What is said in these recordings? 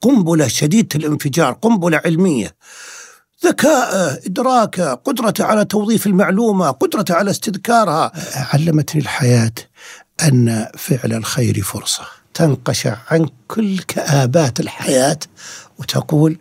قنبلة شديدة الانفجار قنبلة علمية. ذكاءه إدراكه قدرته على توظيف المعلومة قدرته على استذكارها. علمتني الحياة أن فعل الخير فرصة. تنقشع عن كل كآبات الحياة وتقول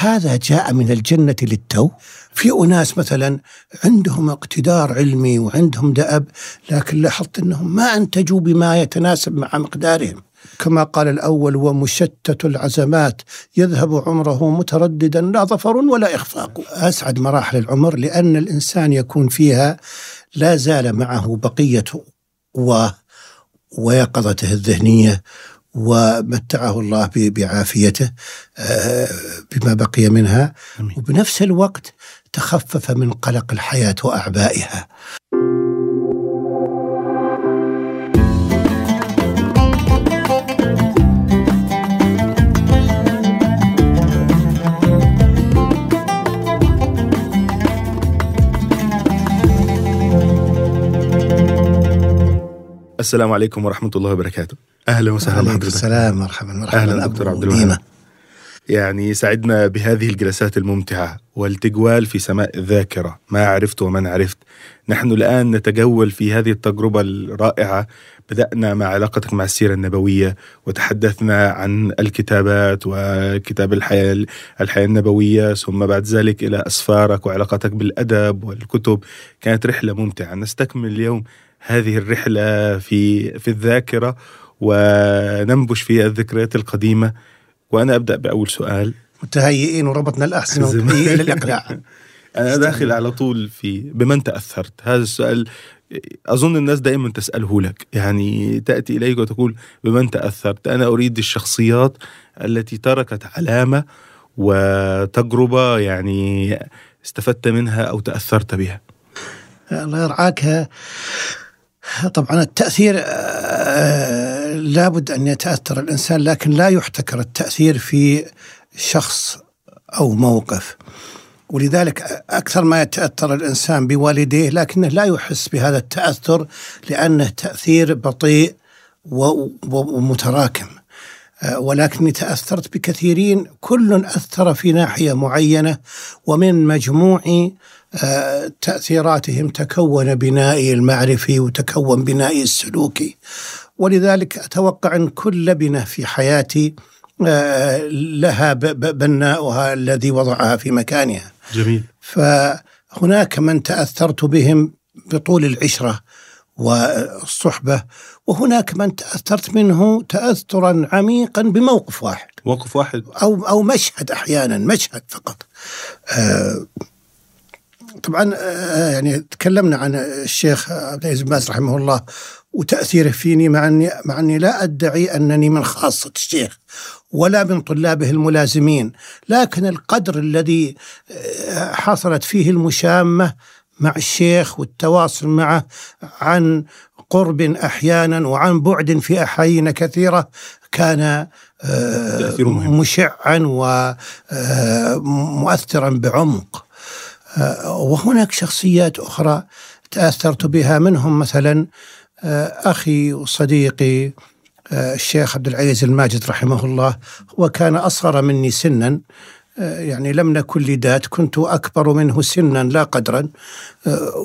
هذا جاء من الجنة للتو؟ في أناس مثلا عندهم اقتدار علمي وعندهم دأب لكن لاحظت أنهم ما أنتجوا بما يتناسب مع مقدارهم. كما قال الأول ومشتت العزمات. يذهب عمره مترددا لا ظفر ولا إخفاق. أسعد مراحل العمر لأن الإنسان يكون فيها لا زال معه بقية و ويقظته الذهنية ومتعه الله بعافيته آه، بما بقي منها. وبنفس الوقت تخفف من قلق الحياة وأعبائها. السلام عليكم ورحمة الله وبركاته. أهلا وسهلا بحضرتك. السلام مرحبا مرحبا أهلا دكتور عبد الوهاب. يعني سعدنا بهذه الجلسات الممتعة والتجوال في سماء الذاكرة. ما عرفت ومن عرفت. نحن الآن نتجول في هذه التجربة الرائعة. بدأنا مع علاقتك مع السيرة النبوية وتحدثنا عن الكتابات وكتاب الحياة الحياة النبوية ثم بعد ذلك إلى أسفارك وعلاقتك بالأدب والكتب. كانت رحلة ممتعة. نستكمل اليوم هذه الرحلة في في الذاكرة وننبش في الذكريات القديمة. وأنا أبدأ بأول سؤال. متهيئين وربطنا الأحسن إلى الإقلاع أنا داخل على طول في بمن تأثرت؟ هذا السؤال أظن الناس دائما تسأله لك. يعني تأتي إليك وتقول بمن تأثرت؟ أنا أريد الشخصيات التي تركت علامة وتجربة يعني استفدت منها أو تأثرت بها. الله يرعاك طبعا التأثير آه، لابد أن يتأثر الإنسان لكن لا يحتكر التأثير في شخص أو موقف. ولذلك أكثر ما يتأثر الإنسان بوالديه لكنه لا يحس بهذا التأثر لأنه تأثير بطيء ومتراكم. آه، ولكني تأثرت بكثيرين كل أثر في ناحية معينة ومن مجموع تأثيراتهم تكون بنائي المعرفي وتكون بنائي السلوكي ولذلك أتوقع أن كل لبنة في حياتي آه، لها بناؤها الذي وضعها في مكانها. جميل. فهناك من تأثرت بهم بطول العشرة والصحبة وهناك من تأثرت منه تأثرا عميقا بموقف واحد. موقف واحد. أو أو مشهد أحيانا مشهد فقط. آه طبعا آه، يعني تكلمنا عن الشيخ عبد العزيز بن باز رحمه الله وتأثيره فيني مع أني مع أني لا أدعي أنني من خاصة الشيخ ولا من طلابه الملازمين لكن القدر الذي آه، حصلت فيه المشامة مع الشيخ والتواصل معه عن قرب أحيانا وعن بعد في أحايين كثيرة كان آه، مشعا ومؤثرا بعمق. آه، وهناك شخصيات أخرى تأثرت بها منهم مثلا آه، أخي وصديقي آه، الشيخ عبد العزيز الماجد رحمه الله هو كان أصغر مني سنا. يعني لم نكن لدات كنت أكبر منه سنا لا قدرا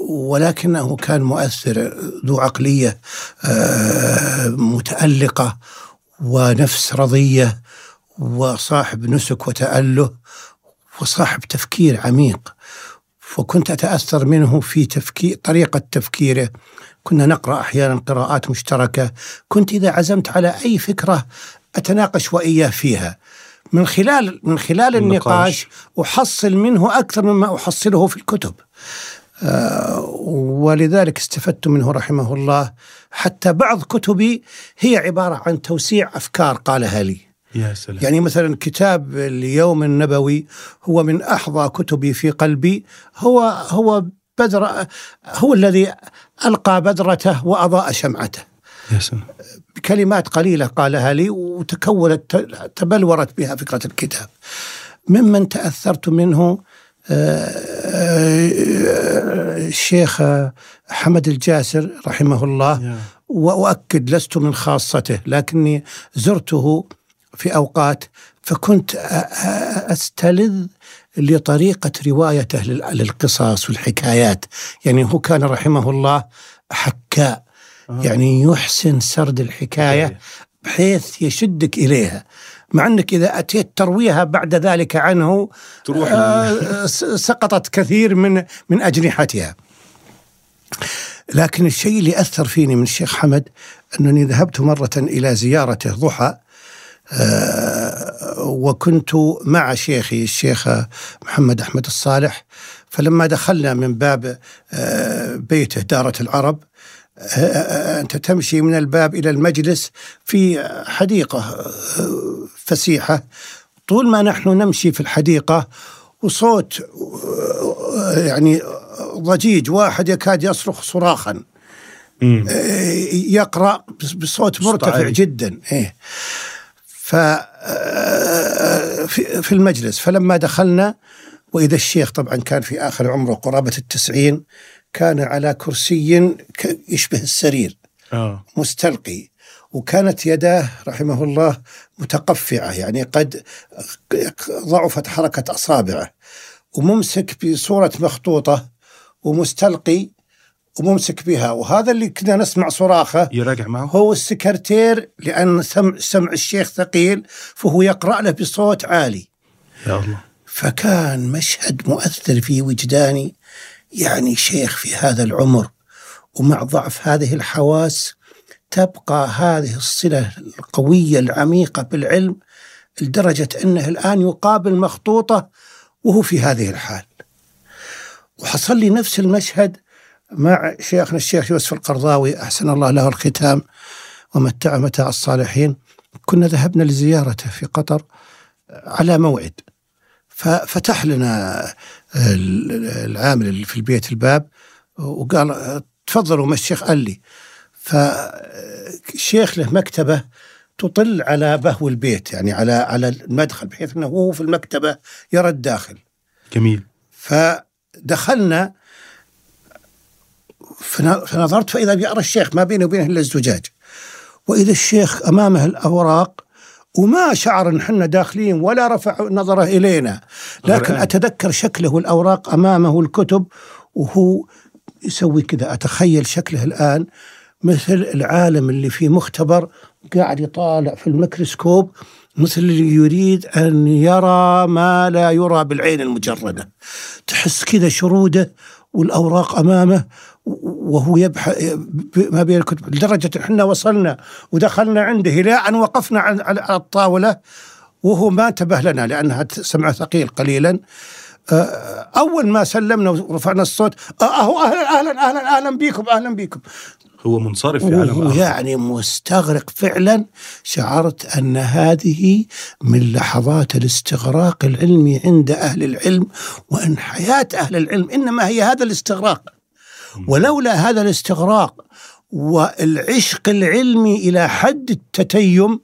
ولكنه كان مؤثر ذو عقلية متألقة ونفس رضية وصاحب نسك وتأله وصاحب تفكير عميق. وكنت أتأثر منه في تفكير طريقة تفكيره. كنا نقرأ أحيانا قراءات مشتركة. كنت إذا عزمت على أي فكرة أتناقش وإياه فيها. من خلال من خلال النقاش أحصل منه أكثر مما أحصله في الكتب. آه ولذلك استفدت منه رحمه الله. حتى بعض كتبي هي عبارة عن توسيع أفكار قالها لي. يا سلام. يعني مثلا كتاب اليوم النبوي هو من أحظى كتبي في قلبي. هو هو بدر هو الذي ألقى بدرته وأضاء شمعته. يا سلام. بكلمات قليلة قالها لي وتكونت تبلورت بها فكرة الكتاب. ممن تأثرت منه آه، آه، الشيخ حمد الجاسر رحمه الله. وأؤكد لست من خاصته لكني زرته في أوقات فكنت أستلذ لطريقة روايته لل- للقصص والحكايات. يعني هو كان رحمه الله حكاء. آه. يعني يحسن سرد الحكاية بحيث يشدك إليها. مع أنك إذا أتيت ترويها بعد ذلك عنه تروح آه، سقطت كثير من من أجنحتها. لكن الشيء اللي أثر فيني من الشيخ حمد أنني ذهبت مرة إلى زيارته ضحى وكنت مع شيخي الشيخ محمد أحمد الصالح فلما دخلنا من باب آه، بيته دارة العرب آه، أنت تمشي من الباب إلى المجلس في حديقة آه، فسيحة طول ما نحن نمشي في الحديقة وصوت آه، يعني ضجيج واحد يكاد يصرخ صراخا مم. يقرأ بصوت مرتفع. جدا إيه ف آه، في في المجلس. فلما دخلنا وإذا الشيخ طبعا كان في آخر عمره قرابة التسعين كان على كرسي يشبه السرير آه. مستلقي. وكانت يداه رحمه الله متقفعة يعني قد ضعفت حركة أصابعه. وممسك بصورة مخطوطة ومستلقي وممسك بها. وهذا اللي كنا نسمع صراخة. يراجع معه. هو السكرتير لأن سمع, سمع الشيخ ثقيل فهو يقرأ له بصوت عالي. يا الله. فكان مشهد مؤثر في وجداني يعني شيخ في هذا العمر. ومع ضعف هذه الحواس تبقى هذه الصلة القوية العميقة بالعلم لدرجة أنه الآن يقابل مخطوطة وهو في هذه الحال. وحصل لي نفس المشهد مع شيخنا الشيخ يوسف القرضاوي أحسن الله له الختام ومتع متاع الصالحين. كنا ذهبنا لزيارته في قطر على موعد. ففتح لنا ال- العامل اللي في البيت الباب وقال تفضلوا ما الشيخ قال لي. فالشيخ له مكتبة تطل على بهو البيت يعني على على المدخل بحيث إنه هو في المكتبة يرى الداخل. جميل. فدخلنا فنظرت فإذا بيقرأ الشيخ ما بينه وبينه إلا الزجاج. وإذا الشيخ أمامه الأوراق وما شعر إن إحنا داخلين ولا رفع نظره إلينا لكن. أتذكر شكله الأوراق أمامه الكتب وهو يسوي كذا. أتخيل شكله الآن مثل العالم اللي في مختبر قاعد يطالع في الميكروسكوب مثل اللي يريد أن يرى ما لا يرى بالعين المجردة. تحس كذا شروده والأوراق أمامه وهو يبحث ما بين الكتب. لدرجة إحنا وصلنا ودخلنا عنده إلى ان وقفنا على الطاولة وهو ما انتبه لنا لأنها سمعة ثقيل قليلا. آه، أول ما سلمنا ورفعنا الصوت آه، أهو أهلا أهلا أهلا أهلا بكم أهلا بكم هو منصرف في عالم آخر. يعني مستغرق فعلا. شعرت أن هذه من لحظات الاستغراق العلمي عند أهل العلم وأن حياة أهل العلم إنما هي هذا الاستغراق. ولولا هذا الاستغراق والعشق العلمي إلى حد التتيم.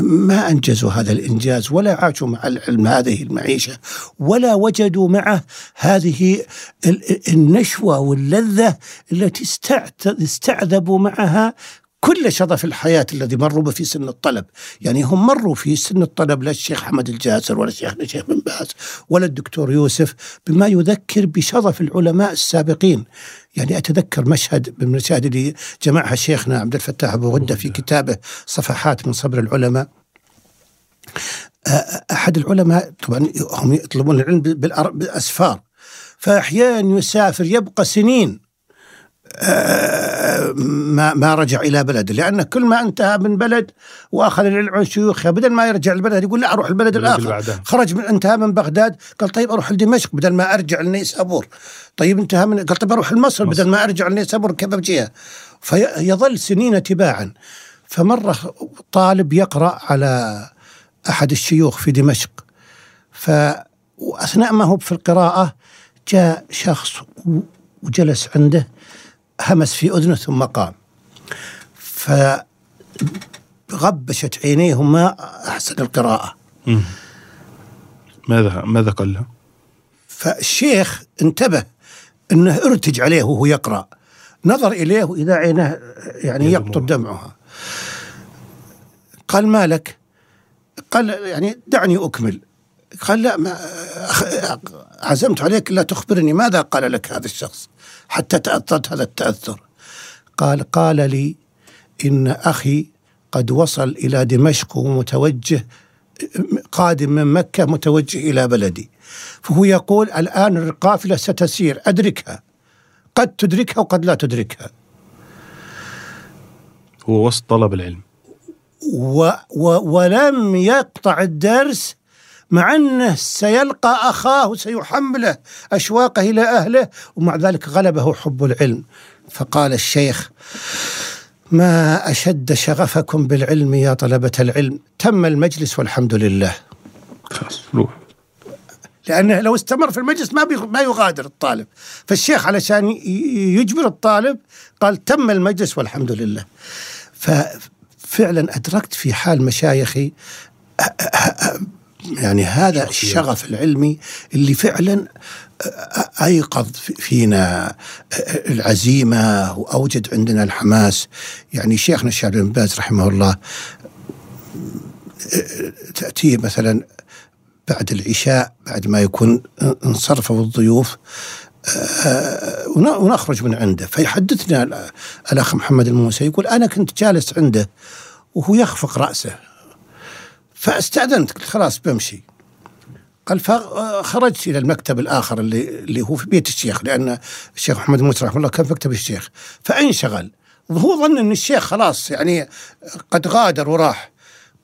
ما أنجزوا هذا الإنجاز ولا عاشوا مع العلم هذه المعيشة ولا وجدوا معه هذه ال- النشوة واللذة التي استعذبوا معها كل شظف الحياة الذي مروا به في سن الطلب. يعني هم مروا في سن الطلب لا الشيخ حمد الجاسر ولا الشيخ الشيخ بن باز ولا الدكتور يوسف بما يذكر بشظف العلماء السابقين. يعني أتذكر مشهد من المشاهد اللي جمعها شيخنا عبد الفتاح أبو غدة في كتابه صفحات من صبر العلماء. أحد العلماء طبعا هم يطلبون العلم بالأسفار. فأحيانا يسافر يبقى سنين. ما ما رجع إلى بلده لأنه كل ما انتهى من بلد وأخذ العلم عن شيوخه بدل ما يرجع البلد يقول لا أروح البلد الآخر. خرج من انتهى من بغداد قال طيب أروح لدمشق بدل ما أرجع لنيسابور. طيب انتهى من قال طيب أروح لمصر مصر. بدل ما أرجع لنيسابور كيف بجيها فيظل سنين تباعا. فمرة طالب يقرأ على أحد الشيوخ في دمشق. ف وأثناء ما هو في القراءة جاء شخص وجلس عنده همس في أذنه ثم قام فغبشت عينيه ما أحسن القراءة مم. ماذا ماذا قال له؟ فالشيخ انتبه أنه ارتج عليه وهو يقرأ نظر إليه واذا عينه يعني يقطر. دمعها قال مالك قال يعني دعني أكمل قال لا ما عزمت عليك لا تخبرني ماذا قال لك هذا الشخص حتى تأثرت هذا التأثر. قال قال لي إن أخي قد وصل إلى دمشق ومتوجه قادم من مكة متوجه إلى بلدي. فهو يقول الآن القافلة ستسير أدركها. قد تدركها وقد لا تدركها. هو وسط طلب العلم. و و ولم يقطع الدرس مع أنه سيلقى أخاه وسيحمله أشواقه إلى أهله ومع ذلك غلبه حب العلم. فقال الشيخ ما أشد شغفكم بالعلم يا طلبة العلم؟ تم المجلس والحمد لله. خلاص روح. لأنه لو استمر في المجلس ما ما يغادر الطالب. فالشيخ علشان يجبر الطالب قال تم المجلس والحمد لله. ففعلا أدركت في حال مشايخي يعني هذا الشغف العلمي اللي فعلا أيقظ فينا العزيمة وأوجد عندنا الحماس. يعني شيخنا الشيخ بن باز رحمه الله تأتيه مثلا بعد العشاء بعد ما يكون انصرفوا الضيوف ونخرج من عنده. فيحدثنا الأخ محمد الموسى يقول أنا كنت جالس عنده وهو يخفق رأسه. فاستأذنت قلت خلاص بمشي. قال فخرجت إلى المكتب الآخر اللي اللي هو في بيت الشيخ لأن الشيخ محمد موسى رحمه الله كان في مكتب الشيخ. فانشغل. وهو ظن إن الشيخ خلاص يعني قد غادر وراح.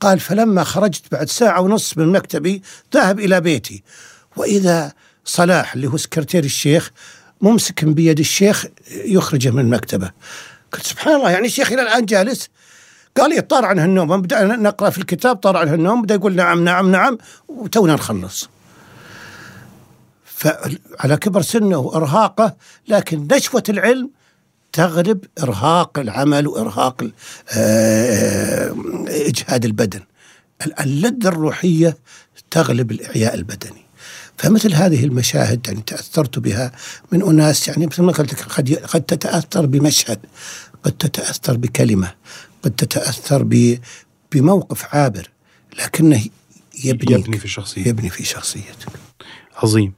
قال فلما خرجت بعد ساعة ونص من مكتبي ذهب إلى بيتي. وإذا صلاح اللي هو سكرتير الشيخ ممسك بيد الشيخ يخرجه من المكتبه قلت سبحان الله يعني الشيخ إلى الآن جالس؟ قال لي طار عنها النوم. بدأنا نقرأ في الكتاب طار عنها النوم. بدأ يقول نعم نعم نعم. وتونا نخلص. فعلى كبر سنه وإرهاقه لكن نشوة العلم تغلب إرهاق العمل وإرهاق آه، إجهاد البدن. اللذة الروحية تغلب الإعياء البدني. فمثل هذه المشاهد يعني تأثرت بها من أناس يعني مثل ما قلت قد قد تتأثر بمشهد قد تتأثر بكلمة قد تتأثر بموقف عابر لكنه يبني يبني في شخصيتك. يبني في شخصيتك. عظيم.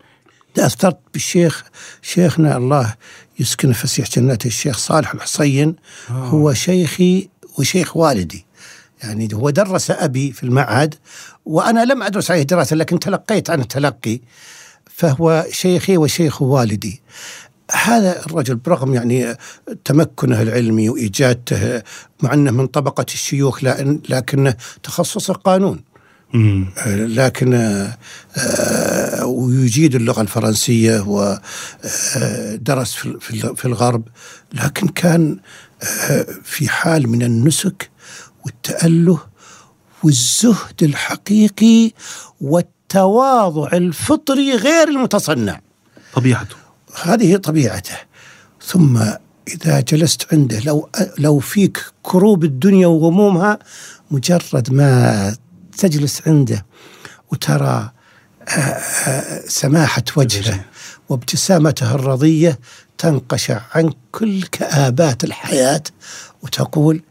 تاثرت بالشيخ شيخنا الله يسكن فسيح جناته الشيخ صالح الحصين آه. هو شيخي وشيخ والدي. يعني هو درس أبي في المعهد وأنا لم أدرس عليه دراسة لكن تلقيت عنه تلقي فهو شيخي وشيخ والدي. هذا الرجل برغم يعني تمكنه العلمي وايجادته مع أنه من طبقة الشيوخ لكنه تخصصه قانون لكن آه، ويجيد اللغة الفرنسية ودرس آه، في الغرب. لكن كان آه، في حال من النسك والتأله والزهد الحقيقي والتواضع الفطري غير المتصنع. طبيعته. هذه طبيعته. ثم إذا جلست عنده لو لو فيك كروب الدنيا وغمومها مجرد ما تجلس عنده وترى آه، آه، سماحة وجهه وابتسامته الرضية تنقشع عن كل كآبات الحياة وتقول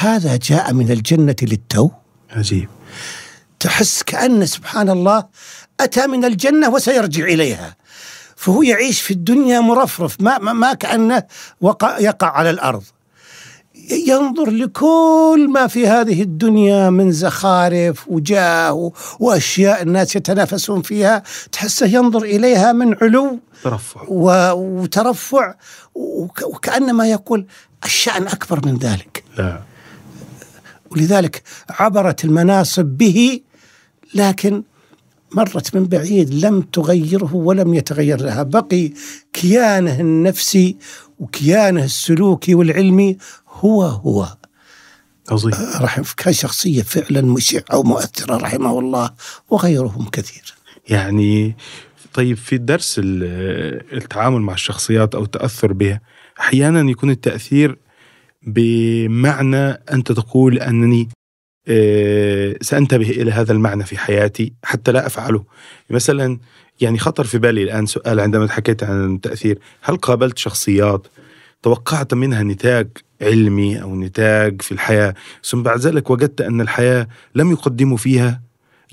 هذا جاء من الجنة للتو؟ عجيب. تحس كأن سبحان الله أتى من الجنة وسيرجع إليها. فهو يعيش في الدنيا مرفرف ما, ما, ما كأنه وقع يقع على الأرض. ينظر لكل ما في هذه الدنيا من زخارف وجاه وأشياء الناس يتنافسون فيها تحسه ينظر إليها من علو ترفع. وترفع وكأنما يقول الشأن أكبر من ذلك. لا. ولذلك عبرت المناصب به لكن مرت من بعيد لم تغيره ولم يتغير لها بقي كيانه النفسي وكيانه السلوكي والعلمي هو هو. عظيم. رحم كان شخصية فعلا مشعة ومؤثرة رحمه الله وغيرهم كثير. يعني طيب في درس التعامل مع الشخصيات أو التأثر بها أحيانا يكون التأثير بمعنى أنت تقول أنني سأنتبه إلى هذا المعنى في حياتي حتى لا أفعله. مثلا يعني خطر في بالي الآن سؤال عندما حكيت عن التأثير. هل قابلت شخصيات توقعت منها نتاج علمي أو نتاج في الحياة ثم بعد ذلك وجدت أن الحياة لم يقدموا فيها؟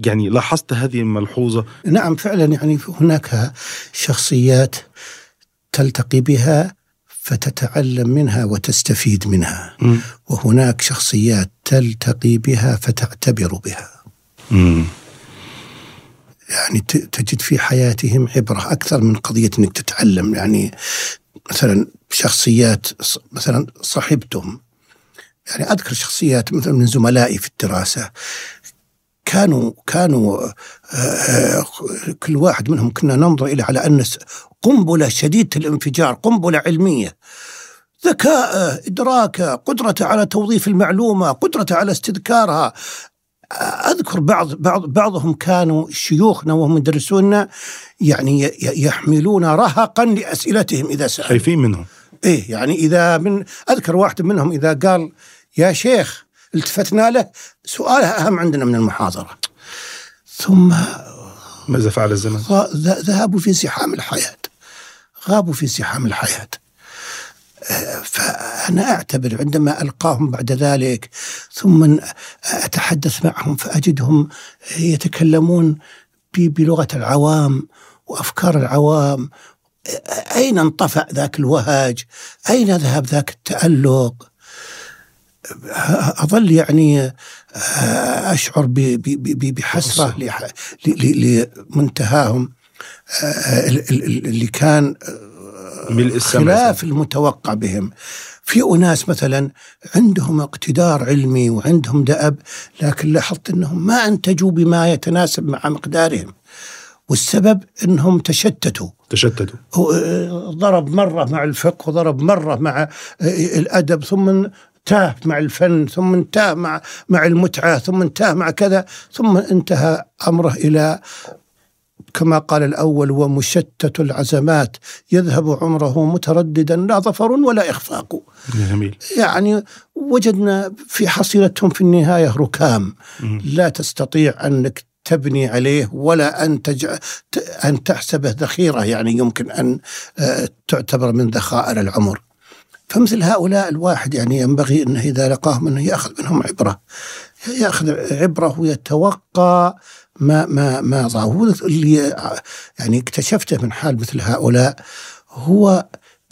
يعني لاحظت هذه الملحوظة؟ نعم فعلا يعني هناك شخصيات تلتقي بها فتتعلم منها وتستفيد منها. م. وهناك شخصيات تلتقي بها فتعتبر بها. م. يعني تجد في حياتهم عبرة أكثر من قضية أنك تتعلم. يعني مثلا شخصيات مثلا صاحبتهم. يعني أذكر شخصيات مثلا من زملائي في الدراسة. كانوا كانوا آه، كل واحد منهم كنا ننظر إلى على أن قنبلة شديدة الانفجار قنبلة علمية. ذكاء إدراكه قدرته على توظيف المعلومة قدرته على استذكارها. أذكر بعض بعض بعضهم كانوا شيوخنا وهم يدرسوننا يعني يحملون رهقا لأسئلتهم إذا سالوا خايفين منهم. إيه يعني إذا من أذكر واحد منهم إذا قال يا شيخ التفتنا له. سؤاله أهم عندنا من المحاضرة. ثم ماذا فعل الزمن؟ ذهبوا في زحام الحياة. غابوا في زحام الحياة. فأنا أعتبر عندما ألقاهم بعد ذلك ثم أتحدث معهم فأجدهم يتكلمون بلغة العوام وأفكار العوام. أين انطفأ ذاك الوهج أين ذهب ذاك التألق؟ أظل يعني أشعر بحسرة لمنتهاهم اللي كان ملء السماء خلاف المتوقع بهم. في أناس مثلا عندهم اقتدار علمي وعندهم دأب لكن لاحظت أنهم ما أنتجوا بما يتناسب مع مقدارهم والسبب أنهم تشتتوا. تشتتوا. ضرب مرة مع الفقه وضرب مرة مع الأدب ثم انتهى مع الفن ثم انتهى مع مع المتعة ثم انتهى مع كذا ثم انتهى أمره إلى كما قال الأول ومشتت العزمات يذهب عمره مترددا لا ظفر ولا إخفاق. جميل. يعني وجدنا في حصيلتهم في النهاية ركام. لا تستطيع أنك تبني عليه ولا أن, تج... أن تحسبه ذخيرة يعني يمكن أن آه، تعتبر من ذخائر العمر. فمثل هؤلاء الواحد يعني ينبغي أنه إذا لقاهم أنه يأخذ منهم عبرة. يأخذ عبرة ويتوقع ما ما ما هو اللي يعني اكتشفته من حال مثل هؤلاء هو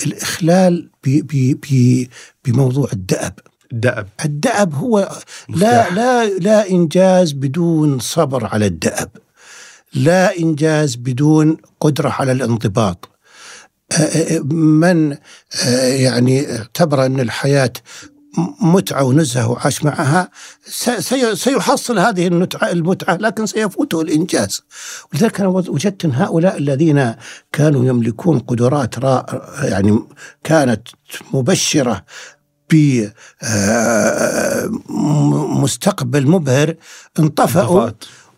الإخلال بموضوع الدأب. الدأب. الدأب هو لا لا لا إنجاز بدون صبر على الدأب. لا إنجاز بدون قدرة على الانضباط. من يعني اعتبر أن الحياة متعة ونزهة وعاش معها سيحصل هذه المتعة, المتعة لكن سيفوته الإنجاز. ولذلك أنا وجدت أن هؤلاء الذين كانوا يملكون قدرات يعني كانت مبشرة بمستقبل آه، مبهر انطفأوا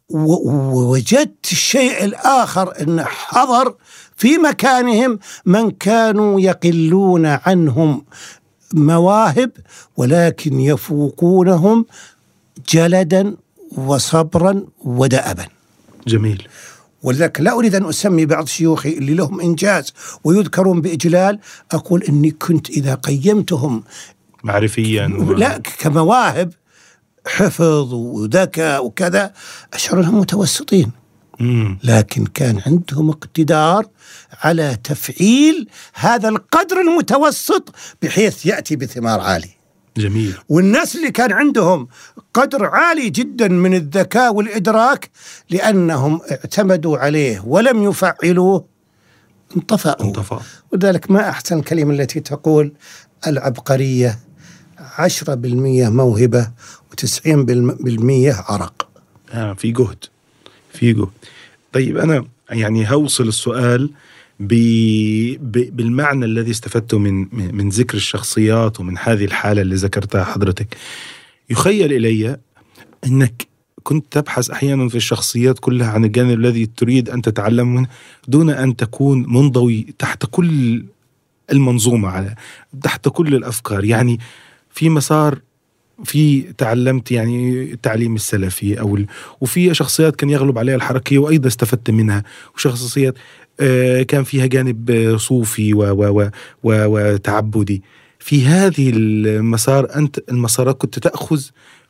ووجدت الشيء الآخر أن حضر في مكانهم من كانوا يقلون عنهم مواهب ولكن يفوقونهم جلدا وصبرا ودأبا. جميل. ولذلك لا أريد أن أسمي بعض شيوخي اللي لهم إنجاز ويذكرون بإجلال أقول إني كنت إذا قيمتهم معرفيا و... لا كمواهب حفظ وذكاء وكذا أشعر أنهم متوسطين. لكن كان عندهم اقتدار على تفعيل هذا القدر المتوسط بحيث يأتي بثمار عالي. جميل. والناس اللي كان عندهم قدر عالي جدا من الذكاء والإدراك لأنهم اعتمدوا عليه ولم يفعلوه انطفأوا. انطفأ. ولذلك ما أحسن الكلمة التي تقول العبقرية 10% موهبة و90% عرق. آه في جهد. في جهد. طيب أنا يعني هوصل السؤال ب... ب... بالمعنى الذي استفدته من من ذكر الشخصيات ومن هذه الحالة اللي ذكرتها حضرتك يخيل إلي أنك كنت تبحث أحيانا في الشخصيات كلها عن الجانب الذي تريد أن تتعلم منه دون أن تكون منضوي تحت كل المنظومة على تحت كل الأفكار يعني في مسار في تعلمت يعني التعليم السلفي أو ال... وفي شخصيات كان يغلب عليها الحركيه وأيضا استفدت منها وشخصيات آه، كان فيها جانب صوفي و... و... و... و... وتعبدي. في هذه المسار أنت المسارات كنت تأخذ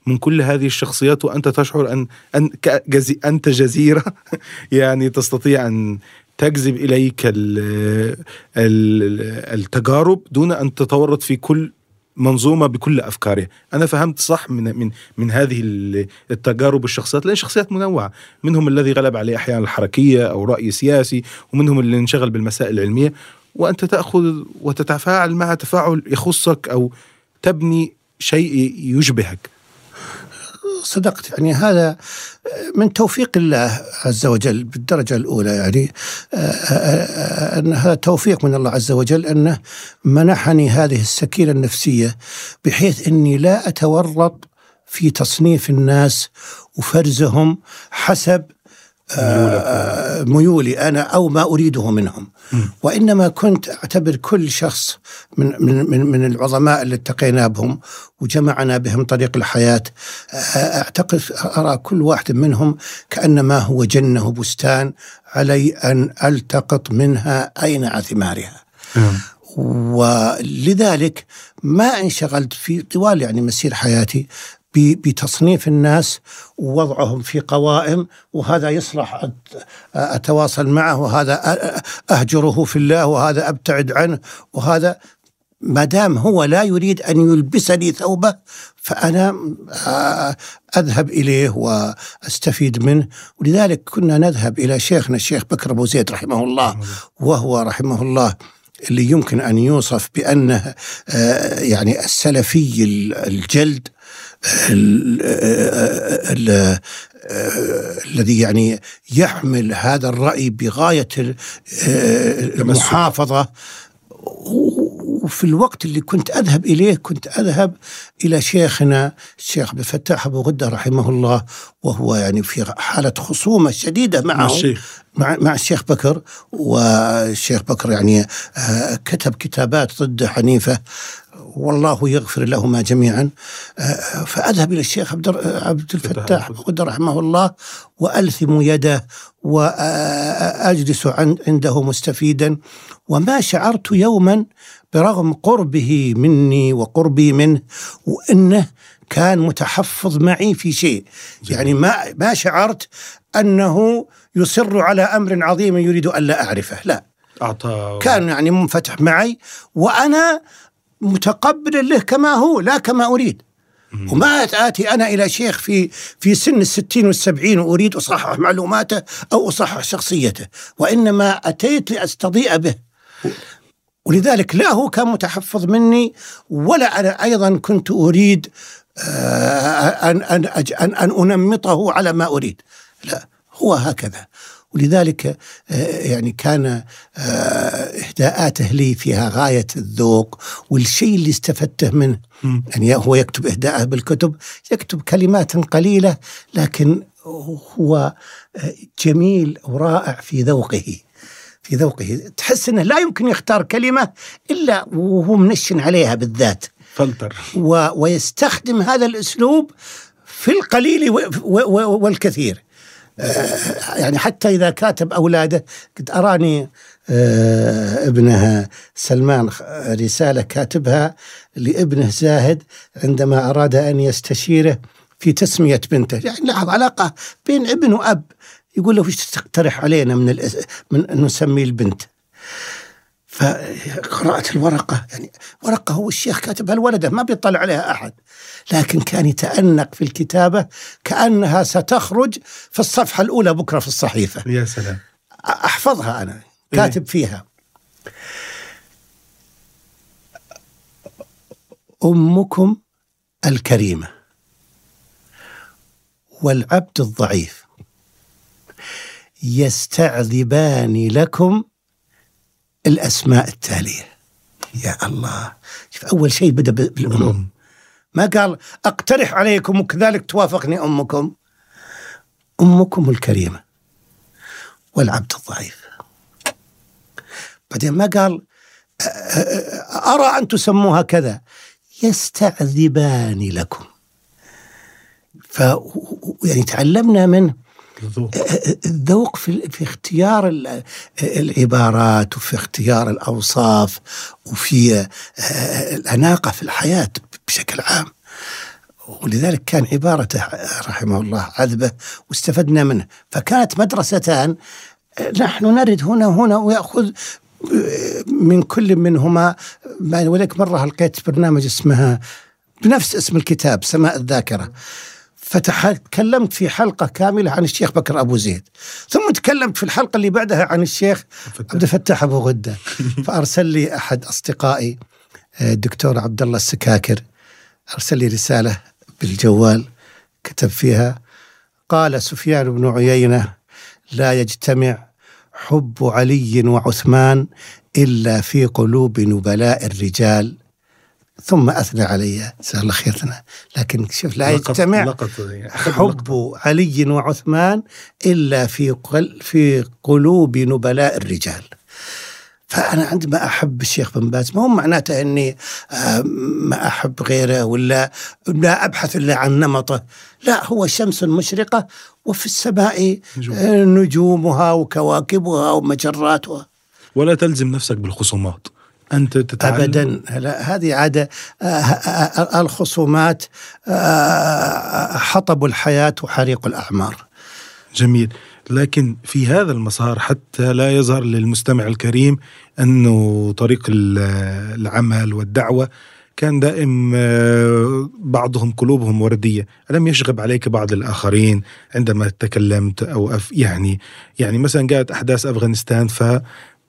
من كل هذه الشخصيات وأنت تشعر أن أن جزي أنت جزيرة؟ يعني تستطيع أن تجذب إليك التجارب دون أن تتورط في كل منظومة بكل أفكارها. أنا فهمت صح من من من هذه التجارب الشخصيات لأن شخصيات منوعة. منهم الذي غلب عليه أحيانا الحركية أو رأي سياسي ومنهم اللي انشغل بالمسائل العلمية. وأنت تأخذ وتتفاعل مع تفاعل يخصك أو تبني شيء يشبهك. صدقت. يعني هذا من توفيق الله عز وجل بالدرجة الأولى يعني آه، آه، آه، أن هذا توفيق من الله عز وجل أنه منحني هذه السكينة النفسية بحيث أني لا أتورط في تصنيف الناس وفرزهم حسب آه، ميولي أنا أو ما أريده منهم. وإنما كنت أعتبر كل شخص من من من, من العظماء اللي التقينا بهم وجمعنا بهم طريق الحياة. آه، أعتقد أرى كل واحد منهم كأنما هو جنة وبستان علي أن ألتقط منها اينع ثمارها. ولذلك ما انشغلت في طوال يعني مسير حياتي بتصنيف الناس ووضعهم في قوائم وهذا يصلح أتواصل معه وهذا أهجره في الله وهذا أبتعد عنه وهذا ما دام هو لا يريد أن يلبسني ثوبه فأنا أذهب إليه وأستفيد منه. ولذلك كنا نذهب إلى شيخنا الشيخ بكر أبو زيد رحمه الله وهو رحمه الله اللي يمكن أن يوصف بأنه يعني السلفي الجلد الذي يعني يحمل هذا الرأي بغاية المحافظة. وفي الوقت اللي كنت أذهب إليه كنت أذهب إلى شيخنا الشيخ عبد الفتاح أبو غدة رحمه الله وهو يعني في حالة خصومة شديدة معه مع الشيخ. مع, مع الشيخ بكر والشيخ بكر يعني كتب كتابات ضد حنيفة والله يغفر لهما جميعا. آه، فأذهب إلى الشيخ عبد عبد الفتاح خد رحمه الله وألثم يده وأجلس عنده مستفيدا وما شعرت يوما برغم قربه مني وقربي منه وأنه كان متحفظ معي في شيء. يعني ما ما شعرت أنه يصر على أمر عظيم يريد ألا أعرفه لا. أعطى كان يعني منفتح معي وأنا متقبلا له كما هو لا كما أريد. وما آتي أنا إلى شيخ في في سن الستين والسبعين وأريد أصحح معلوماته أو أصحح شخصيته وإنما أتيت لأستضيء به. ولذلك لا هو كان متحفظ مني ولا أنا أيضا كنت أريد آه، أن أن أن, أن أنمطه على ما أريد. لا هو هكذا. ولذلك آه، يعني كان آه، إهداءاته لي فيها غاية الذوق والشيء اللي استفدته منه يعني هو يكتب إهداءه بالكتب يكتب كلمات قليلة لكن هو جميل ورائع في ذوقه. في ذوقه. تحس إنه لا يمكن يختار كلمة إلا وهو منشن عليها بالذات. فلتر. و ويستخدم هذا الأسلوب في القليل والكثير. آه، يعني حتى إذا كاتب أولاده كنت أراني آه، ابنها سلمان رسالة كاتبها لابنه زاهد عندما أراد أن يستشيره في تسمية بنته. يعني لاحظ علاقة بين ابن وأب. يقول له وش تقترح علينا من من أن نسمي البنت. فقرأت الورقة يعني ورقة هو الشيخ كاتبها الولدة ما بيطلع عليها أحد. لكن كان يتأنق في الكتابة كأنها ستخرج في الصفحة الأولى بكرة في الصحيفة. يا سلام. أحفظها أنا كاتب فيها. أمكم الكريمة والعبد الضعيف يستعذبان لكم الأسماء التالية. يا الله. شوف أول شيء بدأ بالأم ما قال أقترح عليكم وكذلك توافقني أمكم. أمكم الكريمة والعبد الضعيف. بعدين ما قال أرى أن تسموها كذا. يستعذبان لكم. ف يعني تعلمنا منه الذوق الذوق في في اختيار ال- العبارات وفي اختيار الأوصاف وفي آه، الأناقة في الحياة بشكل عام. ولذلك كان عبارته رحمه الله عذبة واستفدنا منه. فكانت مدرستان نحن نرد هنا وهنا ويأخذ آه، من كل منهما ما- ولك مرة لقيت برنامج اسمها بنفس اسم الكتاب سماء الذاكرة. فتكلمت في حلقة كاملة عن الشيخ بكر أبو زيد. ثم تكلمت في الحلقة اللي بعدها عن الشيخ عبد الفتاح أبو غدة. فأرسل لي أحد أصدقائي آه، الدكتور عبد الله السكاكر أرسل لي رسالة بالجوال كتب فيها قال سفيان بن عيينة لا يجتمع حب علي وعثمان إلا في قلوب نبلاء الرجال ثم أثنى علي. جزاه الله خيرنا لكن شوف لا يجتمع يعني. حب علي وعثمان إلا في قل في قلوب نبلاء الرجال. فأنا عندما أحب الشيخ بن باز ما هو معناته أني آه، ما أحب غيره ولا لا أبحث إلا عن نمطه. لا هو شمس مشرقة وفي السماء نجوم. آه، نجومها وكواكبها ومجراتها. ولا تلزم نفسك بالخصومات. أنت تتعلم؟ ابدا. لا هذه عادة آه، الخصومات آه، حطب الحياة وحريق الأعمار. جميل. لكن في هذا المسار حتى لا يظهر للمستمع الكريم انه طريق ال- العمل والدعوة كان دائم آه، بعضهم قلوبهم وردية، ألم يشغب عليك بعض الآخرين عندما تكلمت أف يعني يعني مثلا جاءت أحداث أفغانستان ف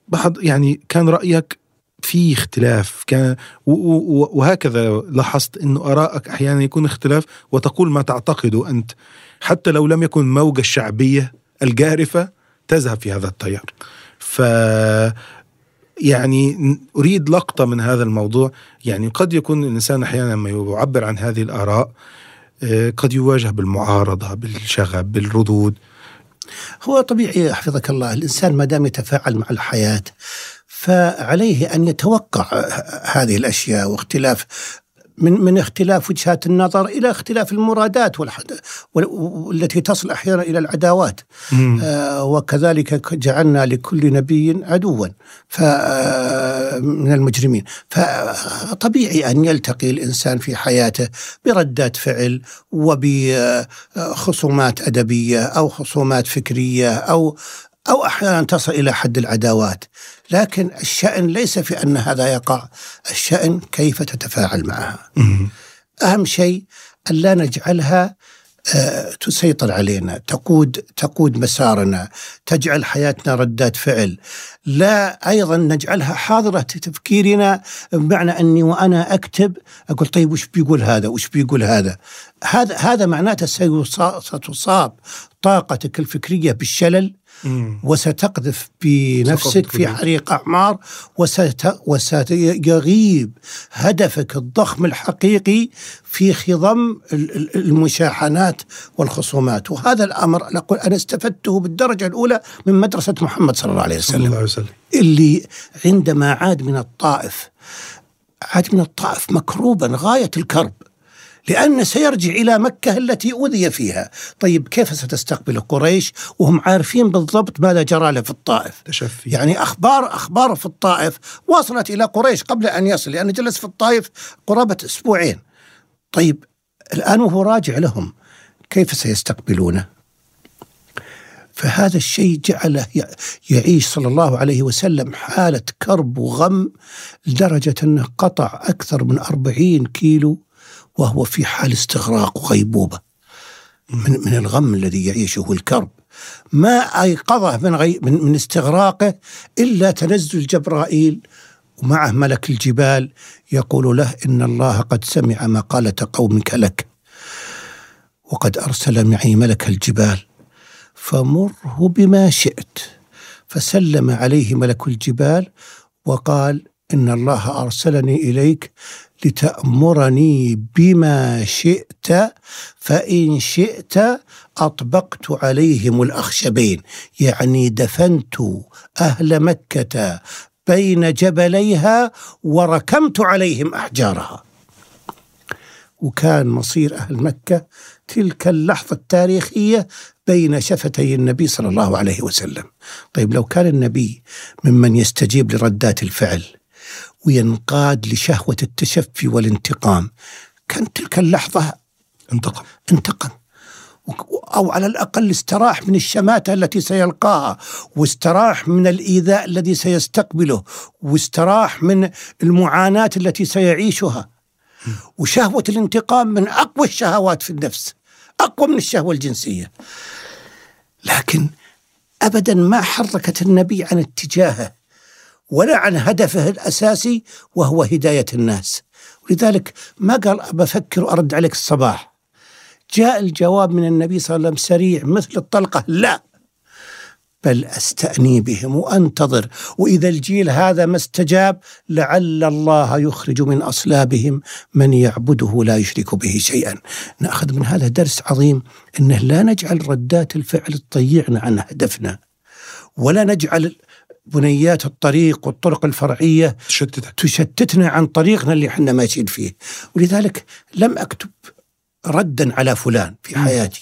بعض يعني كان رأيك في اختلاف. كان وهكذا لاحظت إنه آرائك أحيانا يكون اختلاف وتقول ما تعتقده أنت. حتى لو لم يكن موج الشعبيه الجارفة تذهب في هذا التيار. ف يعني أريد لقطة من هذا الموضوع. يعني قد يكون الإنسان أحيانا لما يعبر عن هذه الآراء آه، قد يواجه بالمعارضة بالشغب بالردود. هو طبيعي حفظك الله الإنسان ما دام يتفاعل مع الحياة فعليه أن يتوقع هذه الأشياء واختلاف من من اختلاف وجهات النظر إلى اختلاف المرادات والتي تصل أحيانا إلى العداوات. آه، وكذلك جعلنا لكل نبي عدوا. آه، من المجرمين. فطبيعي أن يلتقي الإنسان في حياته بردات فعل وبخصومات أدبية أو خصومات فكرية أو أو أحيانا تصل إلى حد العداوات. لكن الشأن ليس في أن هذا يقع. الشأن كيف تتفاعل معها. أهم شيء أن لا نجعلها آه، تسيطر علينا تقود تقود مسارنا تجعل حياتنا ردات فعل. لا أيضا نجعلها حاضرة تفكيرنا بمعنى أني وأنا أكتب أقول طيب وش بيقول هذا؟ وش بيقول هذا؟ هذا هذا معناته ستصاب طاقتك الفكرية بالشلل. وستقذف بنفسك في. حريق أعمار وست وسيغيب هدفك الضخم الحقيقي في خضم ال- ال- المشاحنات والخصومات. وهذا الأمر نقول أنا استفدته بالدرجة الأولى من مدرسة محمد صلى الله عليه صلى وسلم الله عليه وسلم. اللي عندما عاد من الطائف عاد من الطائف مكروبا غاية الكرب. لأن سيرجع إلى مكة التي أوذي فيها. طيب كيف ستستقبل قريش؟ وهم عارفين بالضبط ماذا جرى له في الطائف. تشفي. يعني أخبار أخبار في الطائف. وصلت إلى قريش قبل أن يصل لأنه جلس في الطائف قرابة أسبوعين. طيب الآن وهو راجع لهم كيف سيستقبلونه؟ فهذا الشيء جعله يعيش صلى الله عليه وسلم حالة كرب وغم لدرجة أنه قطع أكثر من أربعين كيلو وهو في حال استغراق وغيبوبة من, من الغم الذي يعيشه الكرب. ما أيقظه من, غي من, من استغراقه إلا تنزل جبرائيل. ومعه ملك الجبال يقول له إن الله قد سمع مقالة قومك لك. وقد أرسل معي ملك الجبال. فمره بما شئت. فسلم عليه ملك الجبال وقال إن الله أرسلني إليك لتأمرني بما شئت فإن شئت أطبقت عليهم الأخشبين. يعني دفنت أهل مكة بين جبليها وركمت عليهم أحجارها. وكان مصير أهل مكة تلك اللحظة التاريخية بين شفتي النبي صلى الله عليه وسلم. طيب لو كان النبي ممن يستجيب لردات الفعل وينقاد لشهوة التشفي والانتقام. كان تلك اللحظة انتقم. انتقم. أو على الأقل استراح من الشماتة التي سيلقاها واستراح من الإيذاء الذي سيستقبله واستراح من المعاناة التي سيعيشها. وشهوة الانتقام من أقوى الشهوات في النفس أقوى من الشهوة الجنسية. لكن أبدا ما حركت النبي عن اتجاهه. ولا عن هدفه الأساسي وهو هداية الناس. ولذلك ما قال بفكر وأرد عليك الصباح. جاء الجواب من النبي صلى الله عليه وسلم سريع مثل الطلقة. لا بل أستأني بهم وأنتظر. وإذا الجيل هذا ما استجاب لعل الله يخرج من أصلابهم من يعبده لا يشرك به شيئا. نأخذ من هذا درس عظيم أنه لا نجعل ردات الفعل تضيعنا عن هدفنا ولا نجعل بنيات الطريق والطرق الفرعية تشتتك تشتتنا عن طريقنا اللي إحنا ماشيين فيه. ولذلك لم أكتب ردا على فلان في حياتي.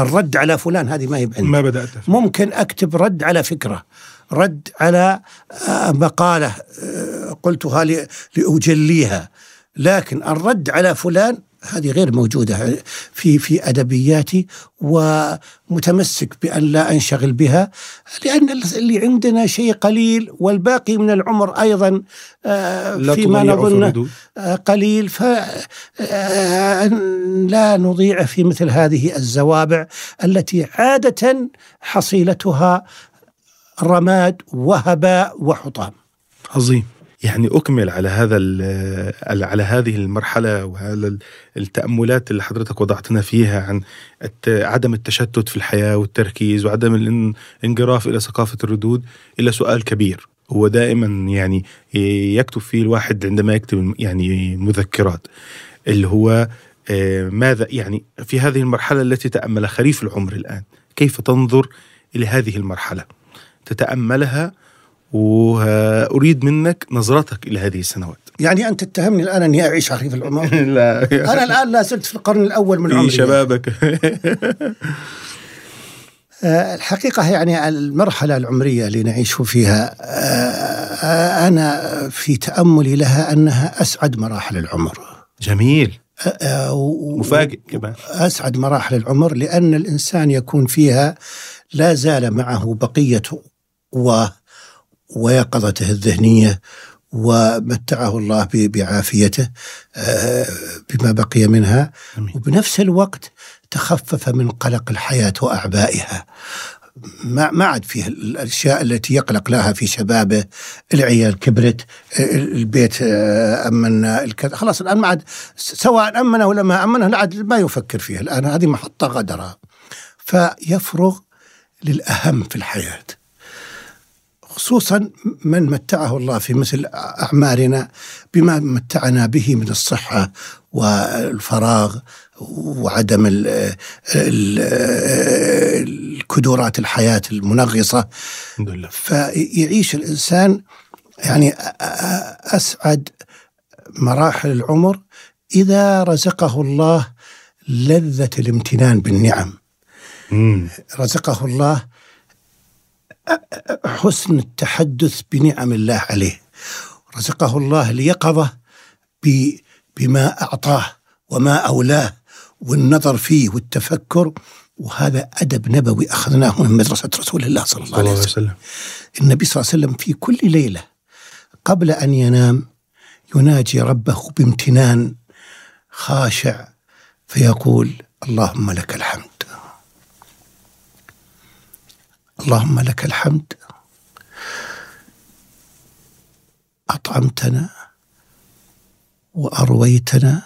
الرد على فلان هذه ما هي بعندي. ما بدأت. ممكن أكتب رد على فكرة. رد على آه، مقالة آه، قلتها ل- لأجليها. لكن الرد على فلان هذه غير موجودة في في ادبياتي ومتمسك بأن لا أنشغل بها لأن اللي عندنا شيء قليل والباقي من العمر أيضا آه، فيما الردود آه، قليل. فلا نضيع في مثل هذه الزوابع التي عادة حصيلتها رماد وهباء وحطام. عظيم. يعني أكمل على هذا على هذه المرحلة وهذا التأملات اللي حضرتك وضعتنا فيها عن عدم التشتت في الحياة والتركيز وعدم الانجراف إلى ثقافة الردود إلى سؤال كبير. هو دائما يعني يكتب فيه الواحد عندما يكتب يعني مذكرات اللي هو آه، ماذا يعني في هذه المرحلة التي تأمل خريف العمر الآن؟ كيف تنظر إلى هذه المرحلة؟ تتأملها وأريد منك نظرتك إلى هذه السنوات. يعني أنت تتهمني الآن أني أعيش عريف العمر؟ لا. أنا الآن لا زلت في القرن الأول من في عمري. شبابك. آه، الحقيقة يعني المرحلة العمرية اللي نعيش فيها آه، أنا في تأملي لها أنها أسعد مراحل العمر. جميل. آه، مفاجئ كمان. أسعد مراحل العمر لأن الإنسان يكون فيها لا زال معه بقية قواه ويقظته الذهنية ومتعه الله بعافيته آه، بما بقي منها. وبنفس الوقت تخفف من قلق الحياة وأعبائها ما ما عاد فيه الأشياء التي يقلق لها في شبابه، العيال كبرت، البيت آه، امنا الكذا، خلاص الآن ما عاد سواء أمنه ولا ما أمنه لا عاد ما يفكر فيها الآن هذه محطة غدرها. فيفرغ للأهم في الحياة. خصوصا من متعه الله في مثل اعمارنا بما متعنا به من الصحة والفراغ وعدم ال ال الكدورات الحياة المنغصة. الحمد لله. فيعيش الإنسان يعني أسعد مراحل العمر إذا رزقه الله لذة الامتنان بالنعم. مم. رزقه الله حسن التحدث بنعم الله عليه. رزقه الله اليقظة بما أعطاه وما أولاه والنظر فيه والتفكر. وهذا أدب نبوي أخذناه من مدرسة رسول الله صلى الله صلى عليه الله عليه وسلم وسلم. النبي صلى الله عليه وسلم في كل ليلة قبل أن ينام يناجي ربه بامتنان خاشع فيقول اللهم لك الحمد. اللهم لك الحمد. أطعمتنا وأرويتنا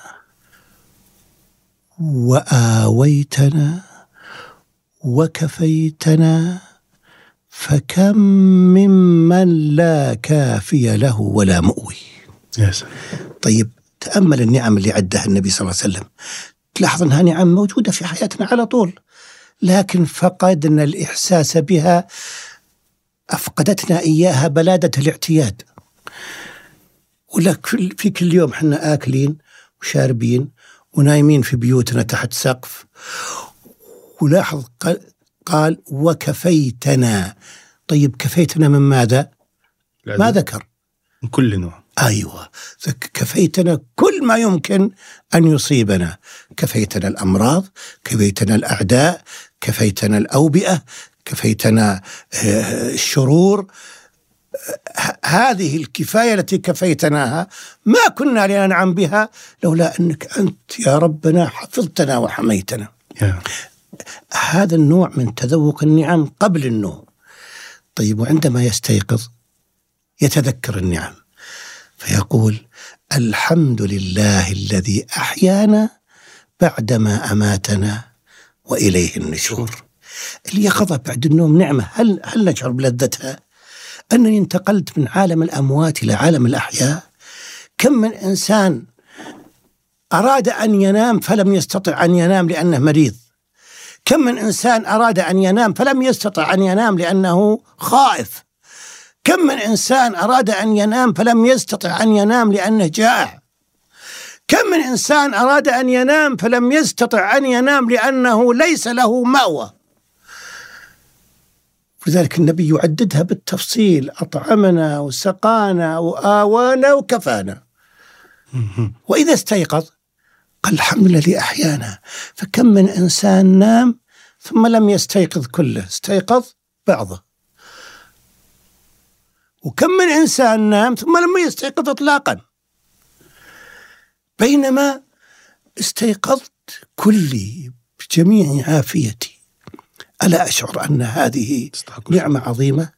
وآويتنا وكفيتنا فكم ممن لا كافي له ولا مؤوي. سلام طيب تأمل النعم اللي عدها النبي صلى الله عليه وسلم. تلاحظ أنها نعم موجودة في حياتنا على طول. لكن فقدنا الإحساس بها أفقدتنا إياها بلادة الاعتياد. ولا كل في كل يوم إحنا آكلين وشاربين ونايمين في بيوتنا تحت سقف. ولاحظ قال وكفيتنا. طيب كفيتنا من ماذا؟ ما ذكر. من كل نوع. أيوه كفيتنا كل ما يمكن أن يصيبنا كفيتنا الأمراض كفيتنا الأعداء كفيتنا الأوبئة كفيتنا آه، الشرور هذه الكفاية التي كفيتناها ما كنا لننعم بها لولا أنك أنت يا ربنا حفظتنا وحميتنا. yeah. هذا النوع من تذوق النعم قبل النوم. طيب وعندما يستيقظ يتذكر النعم فيقول الحمد لله الذي أحيانا بعدما أماتنا وإليه النشور. اليقظة بعد النوم نعمة. هل هل نشعر بلذتها؟ انني انتقلت من عالم الأموات إلى عالم الأحياء. كم من إنسان أراد أن ينام فلم يستطع أن ينام لأنه مريض. كم من إنسان أراد أن ينام فلم يستطع أن ينام لأنه خائف. كم من إنسان أراد أن ينام فلم يستطع أن ينام لأنه جائع؟ كم من إنسان أراد أن ينام فلم يستطع أن ينام لأنه ليس له مأوى؟ ولذلك النبي يعددها بالتفصيل أطعمنا وسقانا وآوانا وكفانا. وإذا استيقظ قال الحمد لله الذي أحيانا. فكم من إنسان نام ثم لم يستيقظ كله استيقظ بعضه. وكم من إنسان نام ثم لم يستيقظ إطلاقا. بينما استيقظت كلي بجميع عافيتي. ألا أشعر أن هذه نعمة عظيمة؟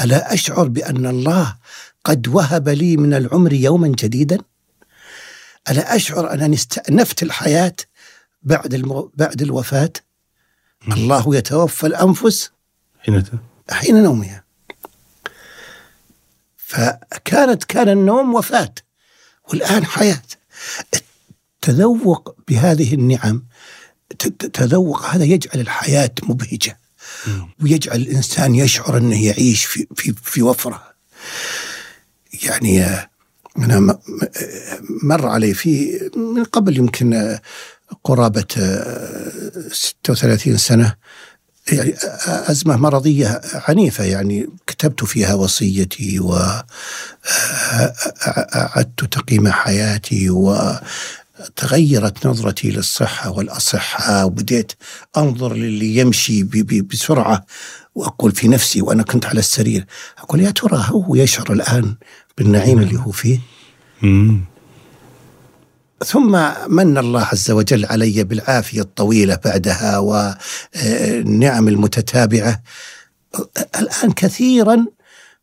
ألا أشعر بأن الله قد وهب لي من العمر يوما جديدا؟ ألا أشعر أنني استأنفت الحياة بعد المو... بعد الوفاة؟ الله يتوفى الأنفس حين حين نومها. فكانت كان النوم وفاة والآن حياة. التذوق بهذه النعم تذوق هذا يجعل الحياة مبهجة ويجعل الإنسان يشعر أنه يعيش في, في, في وفرة. يعني أنا مر علي في من قبل يمكن قرابة 36 سنة يعني أزمة مرضية عنيفة يعني كتبت فيها وصيتي وأعدت تقييم حياتي و تغيرت نظرتي للصحة والأصحاء وبديت أنظر للي يمشي بسرعة وأقول في نفسي وأنا كنت على السرير أقول يا ترى هو يشعر الآن بالنعيم اللي هو فيه؟ ثم من الله عز وجل علي بالعافية الطويلة بعدها والنعم المتتابعة. الآن كثيرا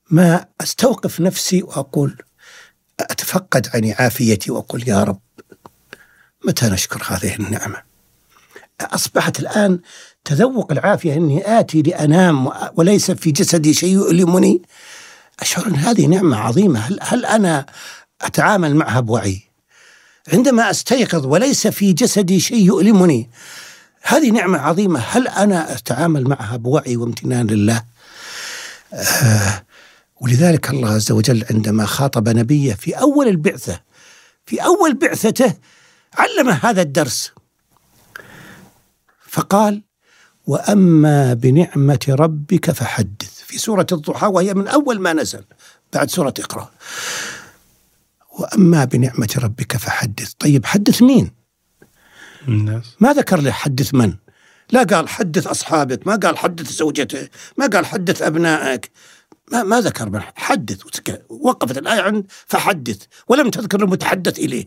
ما أستوقف نفسي وأقول أتفقد عن عافيتي وأقول يا رب متى نشكر هذه النعمة؟ أصبحت الآن تذوق العافية أني آتي لأنام وليس في جسدي شيء يؤلمني. أشعر أن هذه نعمة عظيمة. هل, هل أنا أتعامل معها بوعي؟ عندما أستيقظ وليس في جسدي شيء يؤلمني. هذه نعمة عظيمة. هل أنا أتعامل معها بوعي وامتنان لله؟ آه ولذلك الله عز وجل عندما خاطب نبيه في أول البعثة في أول بعثته علمه هذا الدرس. فقال وأما بنعمة ربك فحدث. في سورة الضحى وهي من أول ما نزل بعد سورة إقرأ. وأما بنعمة ربك فحدث. طيب حدث مين؟ الناس. ما ذكر له حدث من؟ لا قال حدث أصحابك ما قال حدث زوجته ما قال حدث أبنائك. ما ما ذكر من حدث. وقفت الآية عند فحدث ولم تذكر المتحدث إليه.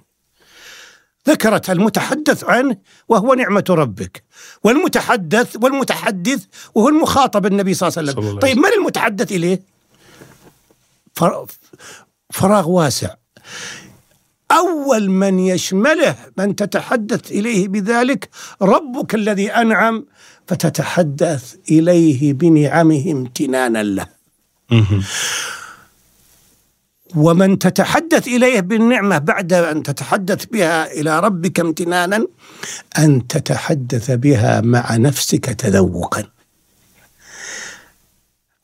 ذكرت المتحدث عنه وهو نعمة ربك. والمتحدث والمتحدث وهو المخاطب النبي صلى الله عليه وسلم. طيب من المتحدث إليه؟ فراغ واسع. أول من يشمله من تتحدث إليه بذلك ربك الذي أنعم فتتحدث إليه بنعمه امتنانا له ومن تتحدث إليه بالنعمة بعد أن تتحدث بها إلى ربك امتنانا أن تتحدث بها مع نفسك تذوقا.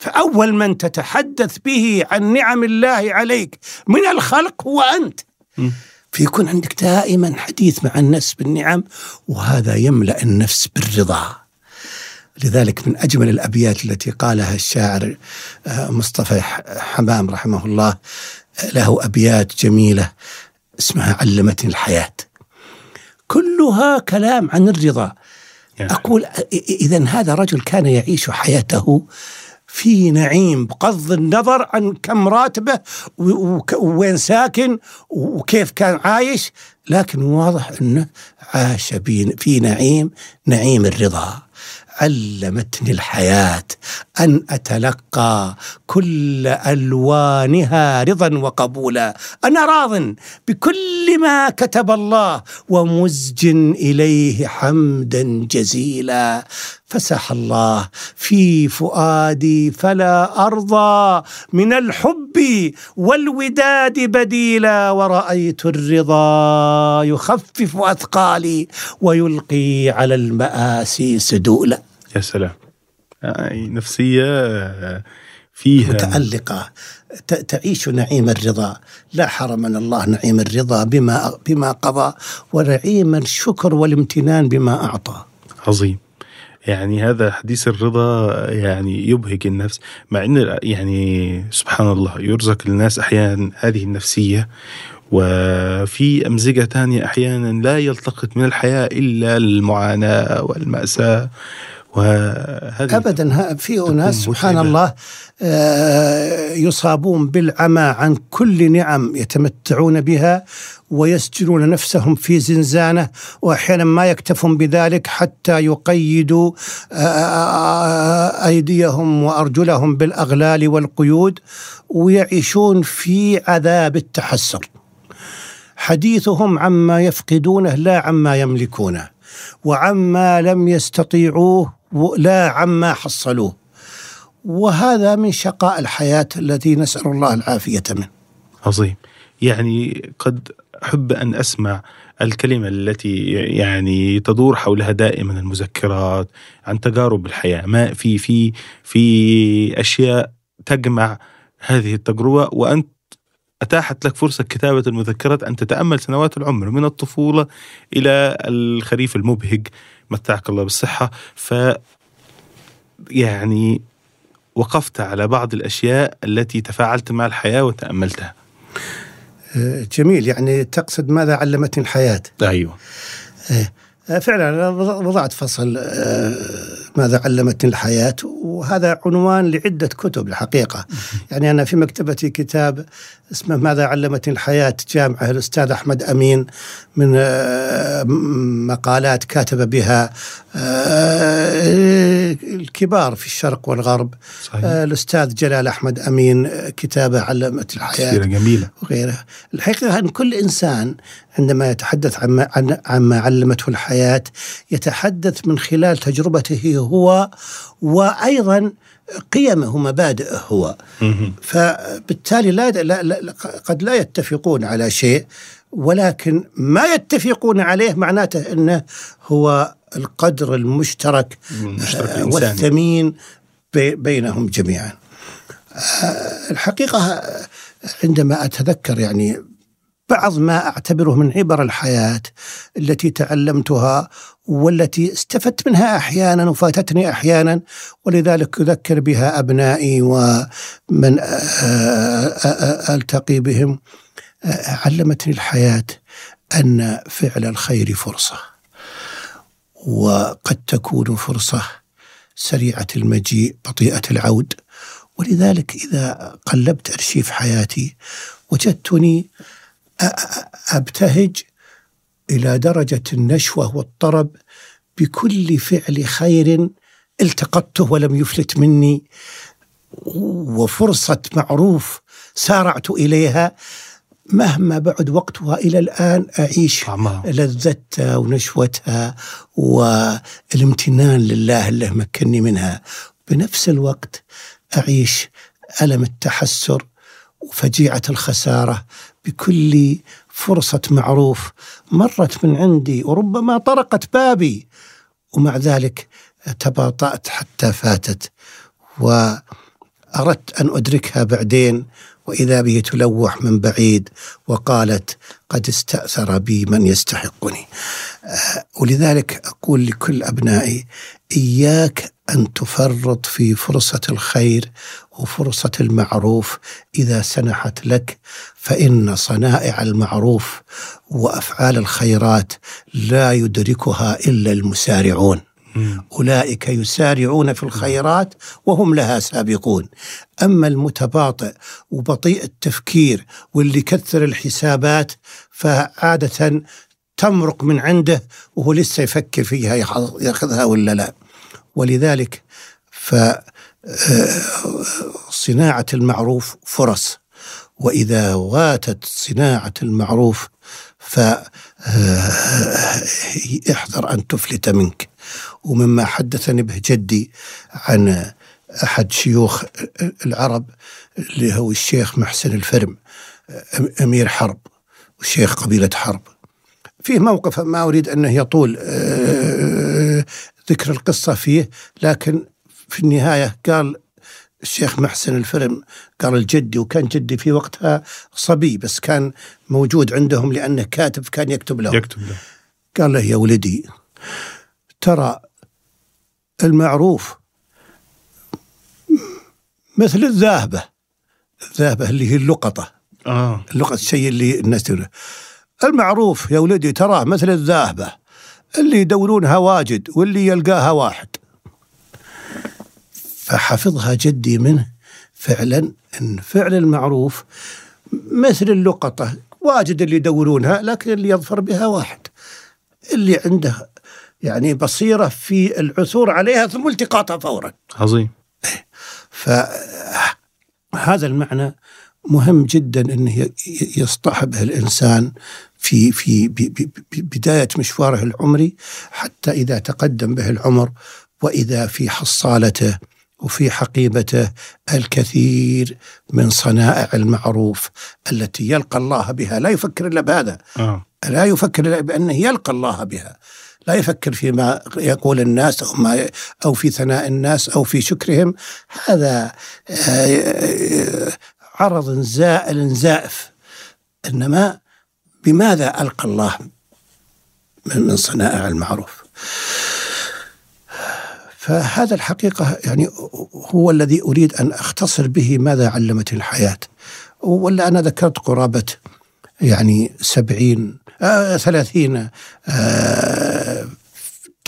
فأول من تتحدث به عن نعم الله عليك من الخلق هو أنت. فيكون عندك دائما حديث مع النفس بالنعم وهذا يملأ النفس بالرضا. لذلك من أجمل الأبيات التي قالها الشاعر آه، مصطفى حمام رحمه الله له أبيات جميلة اسمها علمتني الحياة. كلها كلام عن الرضا. أقول اذا هذا رجل كان يعيش حياته في نعيم بغض النظر عن كم راتبه ووين ساكن وكيف كان عايش لكن واضح إنه عاش في نعيم نعيم الرضا. علمتني الحياة أن أتلقى كل ألوانها رضا وقبولا. أنا راض بكل ما كتب الله ومزج إليه حمدا جزيلا. فسح الله. في فؤادي فلا أرضى من الحب والوداد بديلا ورأيت الرضا يخفف أثقالي ويلقي على المآسي سدولا. يا سلام. يعني نفسية فيها متألقة. تعيش نعيم الرضا. لا حرمنا الله نعيم الرضا بما بما قضى ونعيم الشكر والامتنان بما أعطى. عظيم. يعني هذا حديث الرضا يعني يبهج النفس مع إن يعني سبحان الله يرزق الناس أحيانا هذه النفسية وفي أمزجة ثانية أحيانا لا يلتقط من الحياة إلا المعاناة والمأساة. وهذه ابدا في أناس سبحان الله آه، يصابون بالعمى عن كل نعم يتمتعون بها ويسجنون نفسهم في زنزانة واحيانا ما يكتفون بذلك حتى يقيدوا آه، أيديهم وأرجلهم بالأغلال والقيود ويعيشون في عذاب التحسر. حديثهم عما يفقدونه لا عما يملكونه وعما لم يستطيعوه لا عما حصلوه. وهذا من شقاء الحياة الذي نسأل الله العافية منه. عظيم. يعني قد أحب أن أسمع الكلمة التي يعني تدور حولها دائما المذكرات عن تجارب الحياة. ما في في في أشياء تجمع هذه التجربة وأنت أتاحت لك فرصة كتابة المذكرات أن تتأمل سنوات العمر من الطفولة إلى الخريف المبهج. متعك الله بالصحة. ف يعني وقفت على بعض الأشياء التي تفاعلت مع الحياة وتأملتها. آه، جميل. يعني تقصد ماذا علمتني الحياة؟ أيوة. آه، آه، فعلا وضعت فصل ماذا علمتني الحياة وهذا عنوان لعدة كتب الحقيقة. يعني أنا في مكتبتي كتاب اسمه ماذا علمتني الحياة جامعة الأستاذ أحمد أمين من آه، مقالات كاتب بها آه، الكبار في الشرق والغرب. صحيح. آه، الأستاذ جلال أحمد أمين كتابة علمت الحياة. كثيرة جميلة. وغيرها. الحقيقة أن كل إنسان عندما يتحدث عما, عما علمته الحياة يتحدث من خلال تجربته هو وأيضا قيمه ومبادئه هو. فبالتالي لا, لا, لا قد لا يتفقون على شيء ولكن ما يتفقون عليه معناته إنه هو القدر المشترك, المشترك آه، والثمين بينهم جميعا. آه، الحقيقة عندما أتذكر يعني بعض ما أعتبره من عبر الحياة التي تعلمتها والتي استفدت منها أحيانا وفاتتني أحيانا ولذلك أذكر بها أبنائي ومن ألتقي بهم. علمتني الحياة أن فعل الخير فرصة وقد تكون فرصة سريعة المجيء بطيئة العود. ولذلك إذا قلبت أرشيف حياتي وجدتني أبتهج إلى درجة النشوة والطرب بكل فعل خير التقطته ولم يفلت مني وفرصة معروف سارعت إليها مهما بعد وقتها إلى الآن أعيش لذتها ونشوتها والامتنان لله اللي مكنني منها. بنفس الوقت أعيش ألم التحسر وفجيعة الخسارة بكل فرصة معروف مرت من عندي وربما طرقت بابي ومع ذلك تباطأت حتى فاتت وأردت أن أدركها بعدين وإذا به تلوح من بعيد وقالت قد استأثر بي من يستحقني. آه، ولذلك أقول لكل أبنائي إياك أن تفرط في فرصة الخير وفرصة المعروف. إذا سنحت لك فإن صنائع المعروف وأفعال الخيرات لا يدركها إلا المسارعون. أولئك يسارعون في الخيرات وهم لها سابقون. أما المتباطئ وبطيء التفكير واللي كثر الحسابات فعادة تمرق من عنده وهو لسه يفكر فيها يأخذها ولا لا. ولذلك ف صناعة المعروف فرص. وإذا واتت صناعة المعروف فاحذر أن تفلت منك. ومما حدثني به جدي عن أحد شيوخ العرب اللي هو الشيخ محسن الفرم أمير حرب وشيخ قبيلة حرب. فيه موقف ما أريد أنه يطول آه، ذكر القصة فيه لكن في النهاية قال الشيخ محسن الفرم قال الجدي وكان جدي في وقتها صبي بس كان موجود عندهم لأنه كاتب كان يكتب له. يكتب له. قال له يا ولدي ترى المعروف. مثل الذاهبة الذاهبة اللي هي اللقطة. آه. اللقطة الشيء اللي الناس تقول. المعروف يا ولدي تراه مثل الذاهبة اللي يدورونها واجد واللي يلقاها واحد. فحفظها جدي منه فعلا إن فعل المعروف مثل اللقطة. واجد اللي يدورونها لكن اللي يظفر بها واحد. اللي عنده يعني بصيرة في العثور عليها ثم التقاطها فورا. عظيم. فهذا المعنى مهم جدا انه يصطحبه الإنسان في في بداية مشواره العمري حتى إذا تقدم به العمر وإذا في حصالته وفي حقيبته الكثير من صنائع المعروف التي يلقى الله بها. لا يفكر إلا بهذا. آه. لا يفكر إلا بأنه يلقى الله بها. لا يفكر فيما يقول الناس أو ما أو في ثناء الناس أو في شكرهم. هذا آه، عرض زائل زائف. إنما بماذا ألقى الله من صنائع المعروف؟ فهذا الحقيقة يعني هو الذي أريد أن أختصر به ماذا علمتني الحياة. ولا أنا ذكرت قرابة يعني سبعين آه ثلاثين آه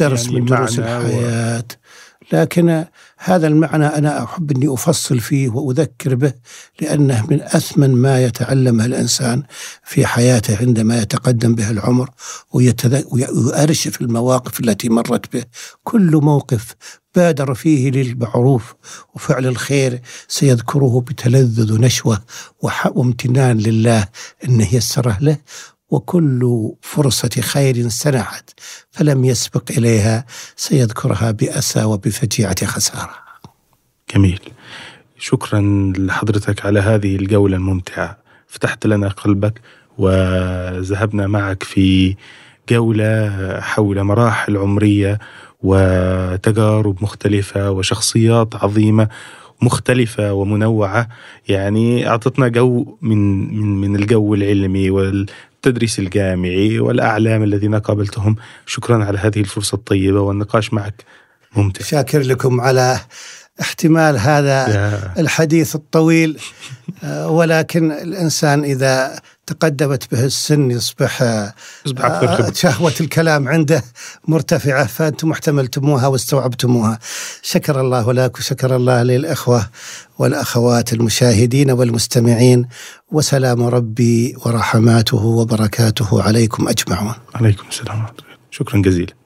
درس يعني من دروس الحياة و... لكن هذا المعنى أنا أحب أني أفصل فيه وأذكر به لأنه من أثمن ما يتعلمه الإنسان في حياته عندما يتقدم به العمر ويأرشف المواقف التي مرت به. كل موقف بادر فيه للمعروف وفعل الخير سيذكره بتلذذ ونشوة وامتنان لله أنه يسره له. وكل فرصة خير سنحت فلم يسبق إليها سيذكرها بأسى وبفجيعة خسارة. جميل. شكرا لحضرتك على هذه الجولة الممتعة. فتحت لنا قلبك وذهبنا معك في جولة حول مراحل عمرية وتجارب مختلفة وشخصيات عظيمة مختلفة ومنوعة. يعني أعطتنا جو من من من الجو العلمي التدريس الجامعي والأعلام الذين قابلتهم. شكرا على هذه الفرصة الطيبة والنقاش معك ممتع. شاكر لكم على احتمال هذا. الحديث الطويل آه، ولكن الإنسان إذا تقدمت به السن يصبح آه، شهوة الكلام عنده مرتفعة فأنتم احتملتموها واستوعبتموها. شكر الله لك وشكر الله للإخوة والأخوات المشاهدين والمستمعين وسلام ربي ورحماته وبركاته عليكم أجمعون. عليكم السلام شكرا جزيلا.